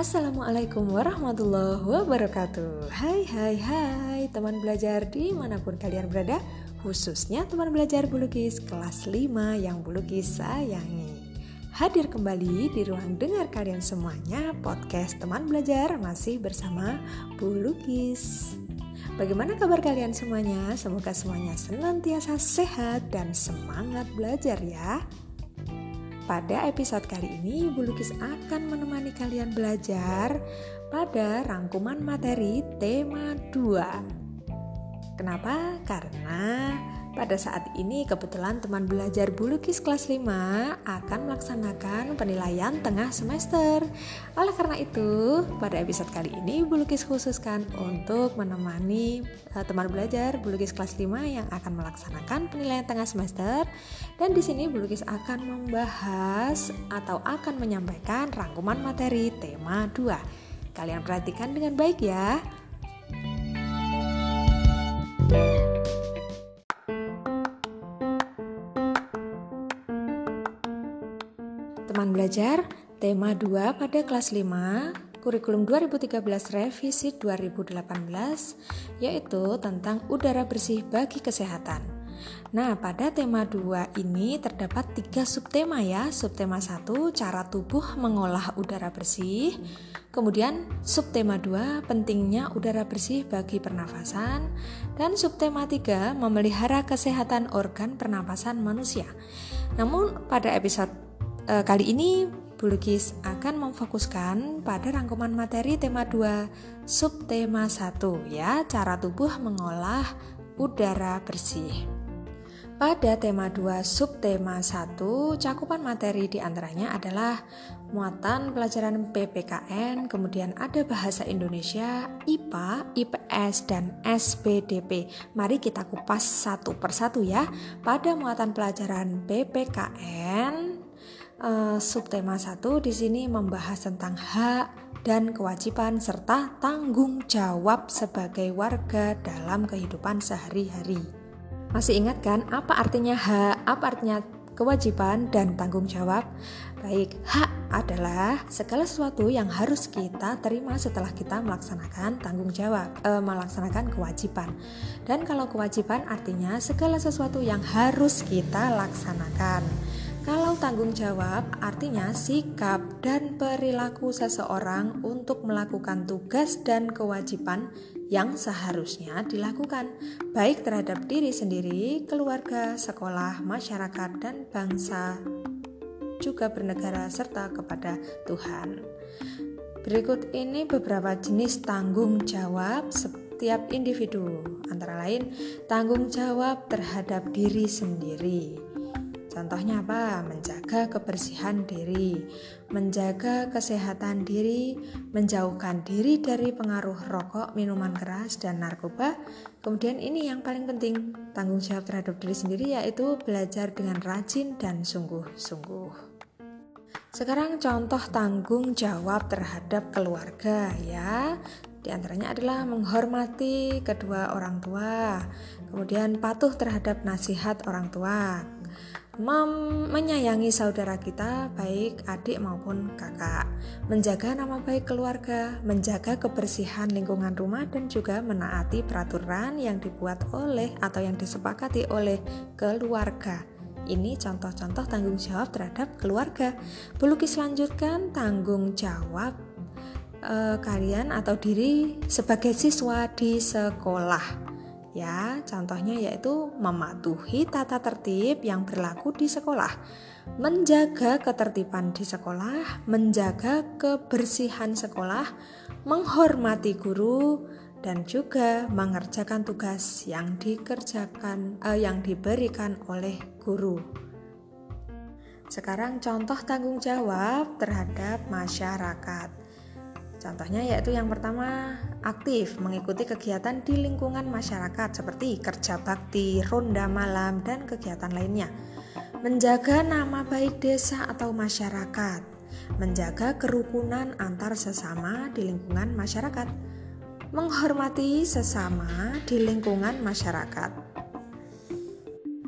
Assalamualaikum warahmatullahi wabarakatuh Hai hai hai teman belajar di mana pun kalian berada Khususnya teman belajar bulukis kelas 5 yang bulukis sayangi Hadir kembali di ruang dengar kalian semuanya Podcast teman belajar masih bersama bulukis Bagaimana kabar kalian semuanya? Semoga semuanya senantiasa sehat dan semangat belajar ya. Pada episode kali ini, Bu Lukis akan menemani kalian belajar pada rangkuman materi tema 2. Kenapa? Karena pada saat ini kebetulan teman belajar Bulukis kelas 5 akan melaksanakan penilaian tengah semester. Oleh karena itu, pada episode kali ini Bulukis khususkan untuk menemani uh, teman belajar Bulukis kelas 5 yang akan melaksanakan penilaian tengah semester dan di sini Bulukis akan membahas atau akan menyampaikan rangkuman materi tema 2. Kalian perhatikan dengan baik ya. Belajar, tema 2 pada kelas 5, kurikulum 2013 revisi 2018, yaitu tentang udara bersih bagi kesehatan. Nah, pada tema 2 ini terdapat tiga subtema ya. Subtema 1, cara tubuh mengolah udara bersih. Kemudian subtema 2, pentingnya udara bersih bagi pernafasan. Dan subtema 3, memelihara kesehatan organ pernapasan manusia. Namun pada episode e, kali ini Bulukis akan memfokuskan pada rangkuman materi tema 2 subtema 1 ya, cara tubuh mengolah udara bersih. Pada tema 2 subtema 1, cakupan materi di antaranya adalah muatan pelajaran PPKN, kemudian ada bahasa Indonesia, IPA, IPS, dan SPDP. Mari kita kupas satu persatu ya. Pada muatan pelajaran PPKN, uh, subtema 1 di sini membahas tentang hak dan kewajiban serta tanggung jawab sebagai warga dalam kehidupan sehari-hari. Masih ingat kan apa artinya hak, apa artinya kewajiban dan tanggung jawab? Baik, hak adalah segala sesuatu yang harus kita terima setelah kita melaksanakan tanggung jawab, e, melaksanakan kewajiban. Dan kalau kewajiban artinya segala sesuatu yang harus kita laksanakan. Kalau tanggung jawab artinya sikap dan perilaku seseorang untuk melakukan tugas dan kewajiban yang seharusnya dilakukan, baik terhadap diri sendiri, keluarga, sekolah, masyarakat, dan bangsa, juga bernegara, serta kepada Tuhan. Berikut ini beberapa jenis tanggung jawab setiap individu, antara lain tanggung jawab terhadap diri sendiri Contohnya apa? Menjaga kebersihan diri, menjaga kesehatan diri, menjauhkan diri dari pengaruh rokok, minuman keras, dan narkoba. Kemudian ini yang paling penting, tanggung jawab terhadap diri sendiri yaitu belajar dengan rajin dan sungguh-sungguh. Sekarang contoh tanggung jawab terhadap keluarga ya. Di antaranya adalah menghormati kedua orang tua, kemudian patuh terhadap nasihat orang tua, menyayangi saudara kita, baik adik maupun kakak, menjaga nama baik keluarga, menjaga kebersihan lingkungan rumah, dan juga menaati peraturan yang dibuat oleh atau yang disepakati oleh keluarga. Ini contoh-contoh tanggung jawab terhadap keluarga. Pelukis lanjutkan tanggung jawab eh, kalian atau diri sebagai siswa di sekolah. Ya, contohnya yaitu mematuhi tata tertib yang berlaku di sekolah, menjaga ketertiban di sekolah, menjaga kebersihan sekolah, menghormati guru, dan juga mengerjakan tugas yang dikerjakan eh, yang diberikan oleh guru. Sekarang contoh tanggung jawab terhadap masyarakat. Contohnya yaitu yang pertama aktif mengikuti kegiatan di lingkungan masyarakat seperti kerja bakti, ronda malam, dan kegiatan lainnya. Menjaga nama baik desa atau masyarakat, menjaga kerukunan antar sesama di lingkungan masyarakat, menghormati sesama di lingkungan masyarakat.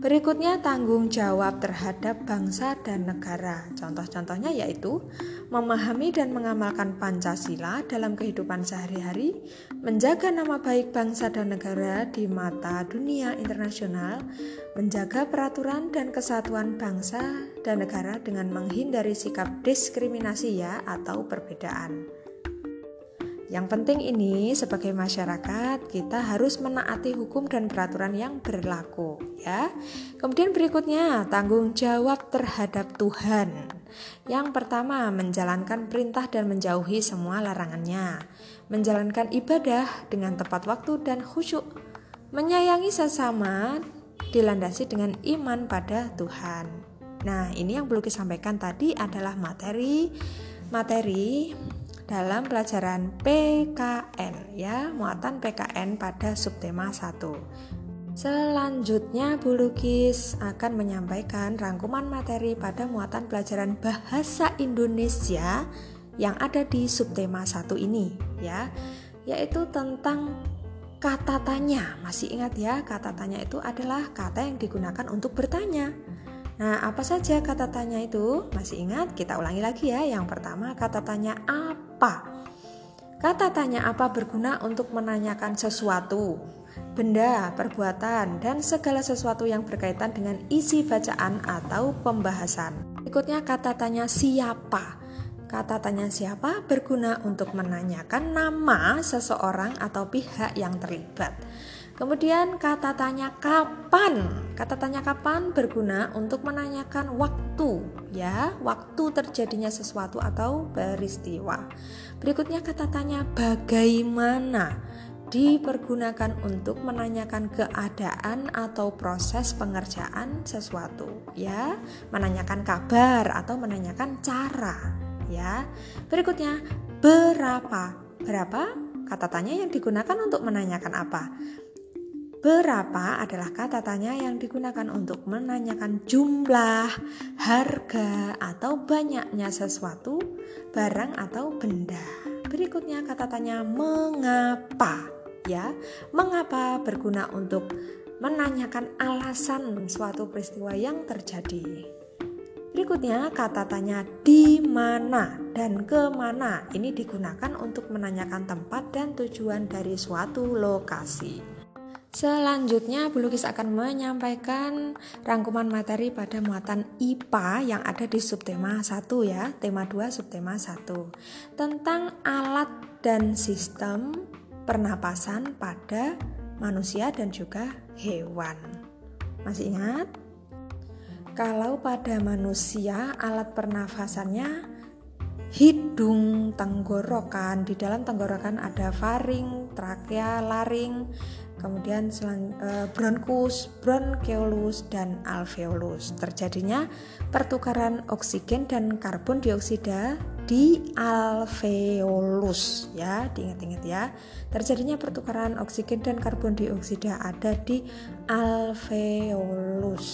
Berikutnya tanggung jawab terhadap bangsa dan negara. Contoh-contohnya yaitu memahami dan mengamalkan Pancasila dalam kehidupan sehari-hari, menjaga nama baik bangsa dan negara di mata dunia internasional, menjaga peraturan dan kesatuan bangsa dan negara dengan menghindari sikap diskriminasi ya atau perbedaan. Yang penting ini sebagai masyarakat kita harus menaati hukum dan peraturan yang berlaku ya. Kemudian berikutnya tanggung jawab terhadap Tuhan. Yang pertama menjalankan perintah dan menjauhi semua larangannya. Menjalankan ibadah dengan tepat waktu dan khusyuk. Menyayangi sesama dilandasi dengan iman pada Tuhan. Nah, ini yang perlu disampaikan tadi adalah materi materi dalam pelajaran PKN ya, muatan PKN pada subtema 1. Selanjutnya Bu Lukis akan menyampaikan rangkuman materi pada muatan pelajaran bahasa Indonesia yang ada di subtema 1 ini ya, yaitu tentang kata tanya. Masih ingat ya, kata tanya itu adalah kata yang digunakan untuk bertanya. Nah, apa saja kata tanya itu? Masih ingat? Kita ulangi lagi ya. Yang pertama, kata tanya apa? Kata tanya apa berguna untuk menanyakan sesuatu, benda, perbuatan, dan segala sesuatu yang berkaitan dengan isi bacaan atau pembahasan. Berikutnya kata tanya siapa. Kata tanya siapa berguna untuk menanyakan nama seseorang atau pihak yang terlibat. Kemudian kata tanya kapan. Kata tanya kapan berguna untuk menanyakan waktu, ya, waktu terjadinya sesuatu atau peristiwa. Berikutnya kata tanya bagaimana dipergunakan untuk menanyakan keadaan atau proses pengerjaan sesuatu, ya, menanyakan kabar atau menanyakan cara, ya. Berikutnya berapa? Berapa? Kata tanya yang digunakan untuk menanyakan apa? Berapa adalah kata tanya yang digunakan untuk menanyakan jumlah, harga, atau banyaknya sesuatu, barang, atau benda. Berikutnya kata tanya mengapa, ya. Mengapa berguna untuk menanyakan alasan suatu peristiwa yang terjadi. Berikutnya kata tanya di mana dan ke mana ini digunakan untuk menanyakan tempat dan tujuan dari suatu lokasi. Selanjutnya, Bu Lukis akan menyampaikan rangkuman materi pada muatan IPA yang ada di subtema 1 ya, tema 2 subtema 1 tentang alat dan sistem pernapasan pada manusia dan juga hewan. Masih ingat? Kalau pada manusia alat pernafasannya hidung, tenggorokan, di dalam tenggorokan ada faring, trakea, laring, kemudian selang, e, bronkus, bronkeolus dan alveolus. Terjadinya pertukaran oksigen dan karbon dioksida di alveolus ya, diingat-ingat ya. Terjadinya pertukaran oksigen dan karbon dioksida ada di alveolus.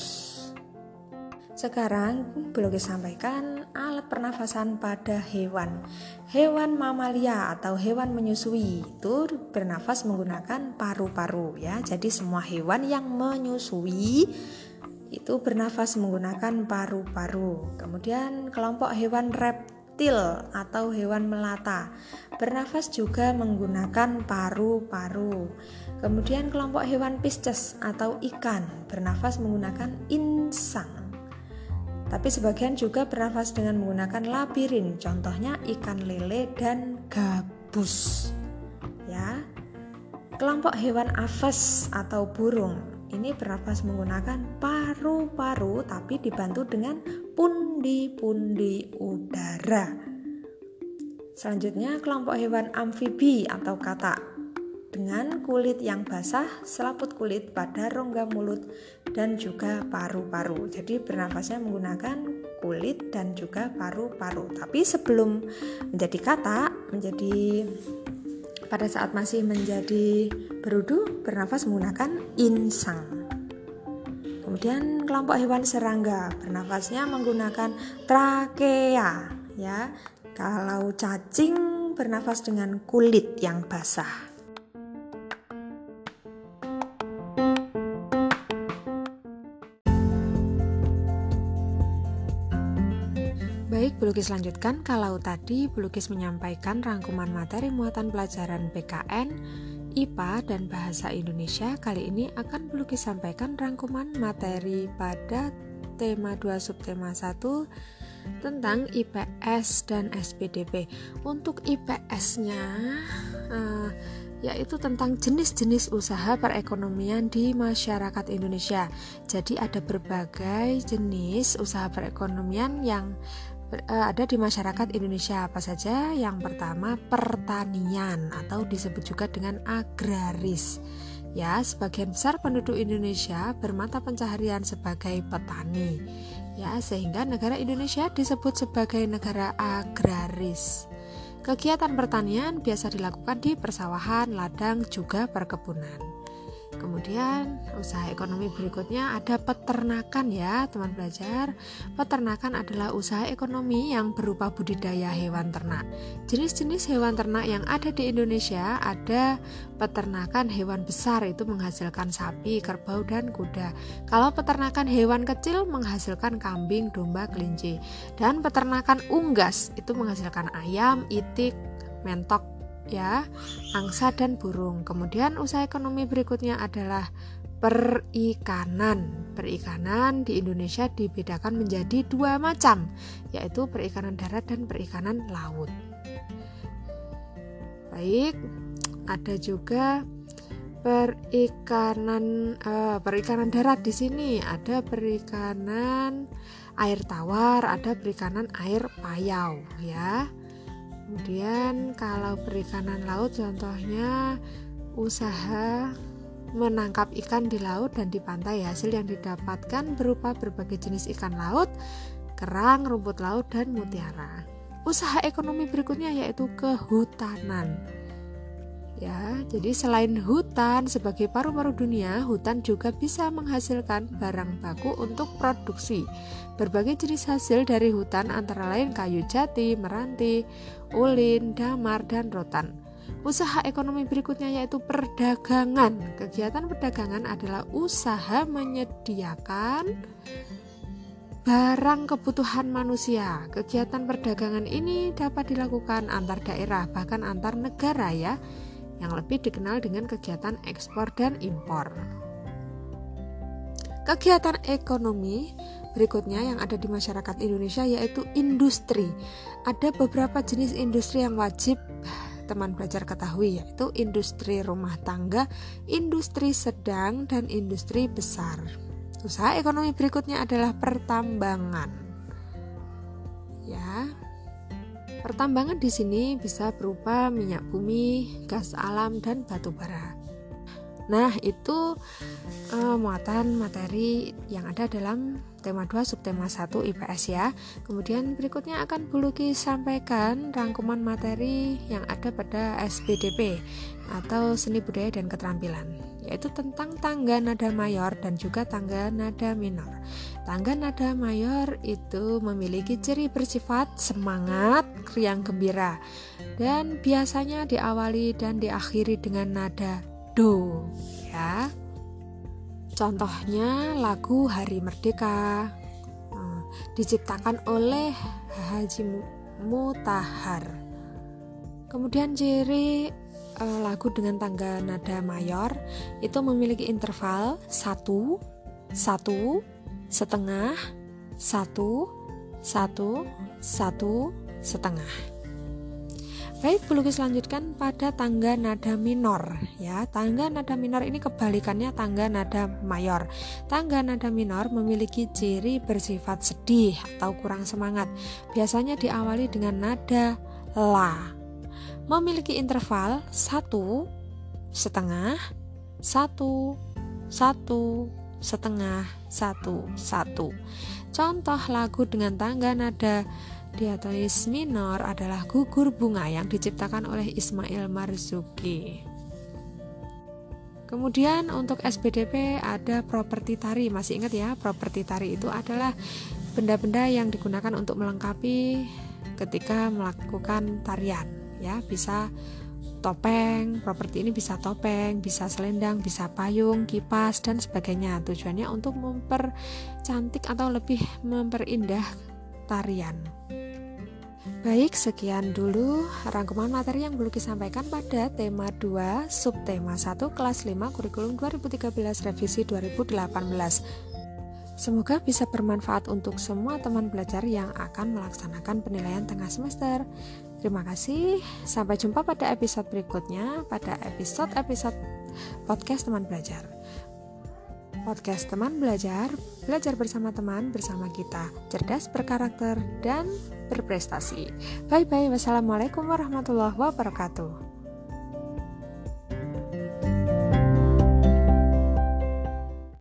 Sekarang boleh disampaikan alat pernafasan pada hewan. Hewan mamalia atau hewan menyusui itu bernafas menggunakan paru-paru ya. Jadi semua hewan yang menyusui itu bernafas menggunakan paru-paru. Kemudian kelompok hewan reptil atau hewan melata bernafas juga menggunakan paru-paru. Kemudian kelompok hewan pisces atau ikan bernafas menggunakan insang. Tapi sebagian juga bernafas dengan menggunakan labirin, contohnya ikan lele dan gabus. Ya. Kelompok hewan aves atau burung ini bernafas menggunakan paru-paru tapi dibantu dengan pundi-pundi udara. Selanjutnya kelompok hewan amfibi atau katak dengan kulit yang basah, selaput kulit pada rongga mulut dan juga paru-paru. Jadi bernafasnya menggunakan kulit dan juga paru-paru. Tapi sebelum menjadi kata, menjadi pada saat masih menjadi berudu bernafas menggunakan insang. Kemudian kelompok hewan serangga bernafasnya menggunakan trakea ya. Kalau cacing bernafas dengan kulit yang basah. Baik, pelukis lanjutkan. Kalau tadi pelukis menyampaikan rangkuman materi muatan pelajaran PKN, IPA, dan Bahasa Indonesia, kali ini akan pelukis sampaikan rangkuman materi pada tema 2 subtema 1 tentang IPS dan SPDP. Untuk IPS-nya, uh, yaitu tentang jenis-jenis usaha perekonomian di masyarakat Indonesia. Jadi ada berbagai jenis usaha perekonomian yang eh, ada di masyarakat Indonesia apa saja? Yang pertama pertanian atau disebut juga dengan agraris. Ya, sebagian besar penduduk Indonesia bermata pencaharian sebagai petani. Ya, sehingga negara Indonesia disebut sebagai negara agraris. Kegiatan pertanian biasa dilakukan di persawahan, ladang, juga perkebunan. Kemudian usaha ekonomi berikutnya ada peternakan ya teman belajar. Peternakan adalah usaha ekonomi yang berupa budidaya hewan ternak. Jenis-jenis hewan ternak yang ada di Indonesia ada peternakan hewan besar itu menghasilkan sapi, kerbau, dan kuda. Kalau peternakan hewan kecil menghasilkan kambing, domba, kelinci. Dan peternakan unggas itu menghasilkan ayam, itik, mentok, ya, angsa dan burung. Kemudian usaha ekonomi berikutnya adalah perikanan. Perikanan di Indonesia dibedakan menjadi dua macam, yaitu perikanan darat dan perikanan laut. Baik, ada juga perikanan uh, perikanan darat di sini ada perikanan air tawar, ada perikanan air payau ya. Kemudian kalau perikanan laut contohnya usaha menangkap ikan di laut dan di pantai hasil yang didapatkan berupa berbagai jenis ikan laut, kerang, rumput laut dan mutiara. Usaha ekonomi berikutnya yaitu kehutanan. Ya, jadi selain hutan sebagai paru-paru dunia, hutan juga bisa menghasilkan barang baku untuk produksi. Berbagai jenis hasil dari hutan antara lain kayu jati, meranti, ulin, damar, dan rotan. Usaha ekonomi berikutnya yaitu perdagangan. Kegiatan perdagangan adalah usaha menyediakan barang kebutuhan manusia. Kegiatan perdagangan ini dapat dilakukan antar daerah bahkan antar negara ya yang lebih dikenal dengan kegiatan ekspor dan impor. Kegiatan ekonomi berikutnya yang ada di masyarakat Indonesia yaitu industri. Ada beberapa jenis industri yang wajib teman belajar ketahui yaitu industri rumah tangga, industri sedang dan industri besar. Usaha ekonomi berikutnya adalah pertambangan. Ya, Pertambangan di sini bisa berupa minyak bumi, gas alam, dan batu bara. Nah, itu uh, muatan materi yang ada dalam tema 2 subtema 1 IPS ya. Kemudian berikutnya akan Bu Luki sampaikan rangkuman materi yang ada pada SPDP atau seni budaya dan keterampilan yaitu tentang tangga nada mayor dan juga tangga nada minor. Tangga nada mayor itu memiliki ciri bersifat semangat, riang gembira dan biasanya diawali dan diakhiri dengan nada do ya. Contohnya lagu Hari Merdeka nah, diciptakan oleh Haji Mutahar. Kemudian ciri uh, lagu dengan tangga nada mayor itu memiliki interval satu, satu, setengah, satu, satu, satu, setengah. Baik, pelukis lanjutkan pada tangga nada minor ya. Tangga nada minor ini kebalikannya tangga nada mayor. Tangga nada minor memiliki ciri bersifat sedih atau kurang semangat. Biasanya diawali dengan nada la memiliki interval satu setengah satu satu setengah satu satu. Contoh lagu dengan tangga nada diatonis minor adalah gugur bunga yang diciptakan oleh Ismail Marzuki. Kemudian untuk SPDP ada properti tari. Masih ingat ya, properti tari itu adalah benda-benda yang digunakan untuk melengkapi ketika melakukan tarian ya. Bisa topeng properti ini bisa topeng bisa selendang bisa payung kipas dan sebagainya tujuannya untuk mempercantik atau lebih memperindah tarian Baik, sekian dulu rangkuman materi yang belum disampaikan pada tema 2, subtema 1, kelas 5, kurikulum 2013, revisi 2018. Semoga bisa bermanfaat untuk semua teman belajar yang akan melaksanakan penilaian tengah semester. Terima kasih, sampai jumpa pada episode berikutnya, pada episode-episode podcast teman belajar. Podcast teman belajar, belajar bersama teman bersama kita, cerdas berkarakter dan berprestasi. Bye bye. Wassalamualaikum warahmatullahi wabarakatuh.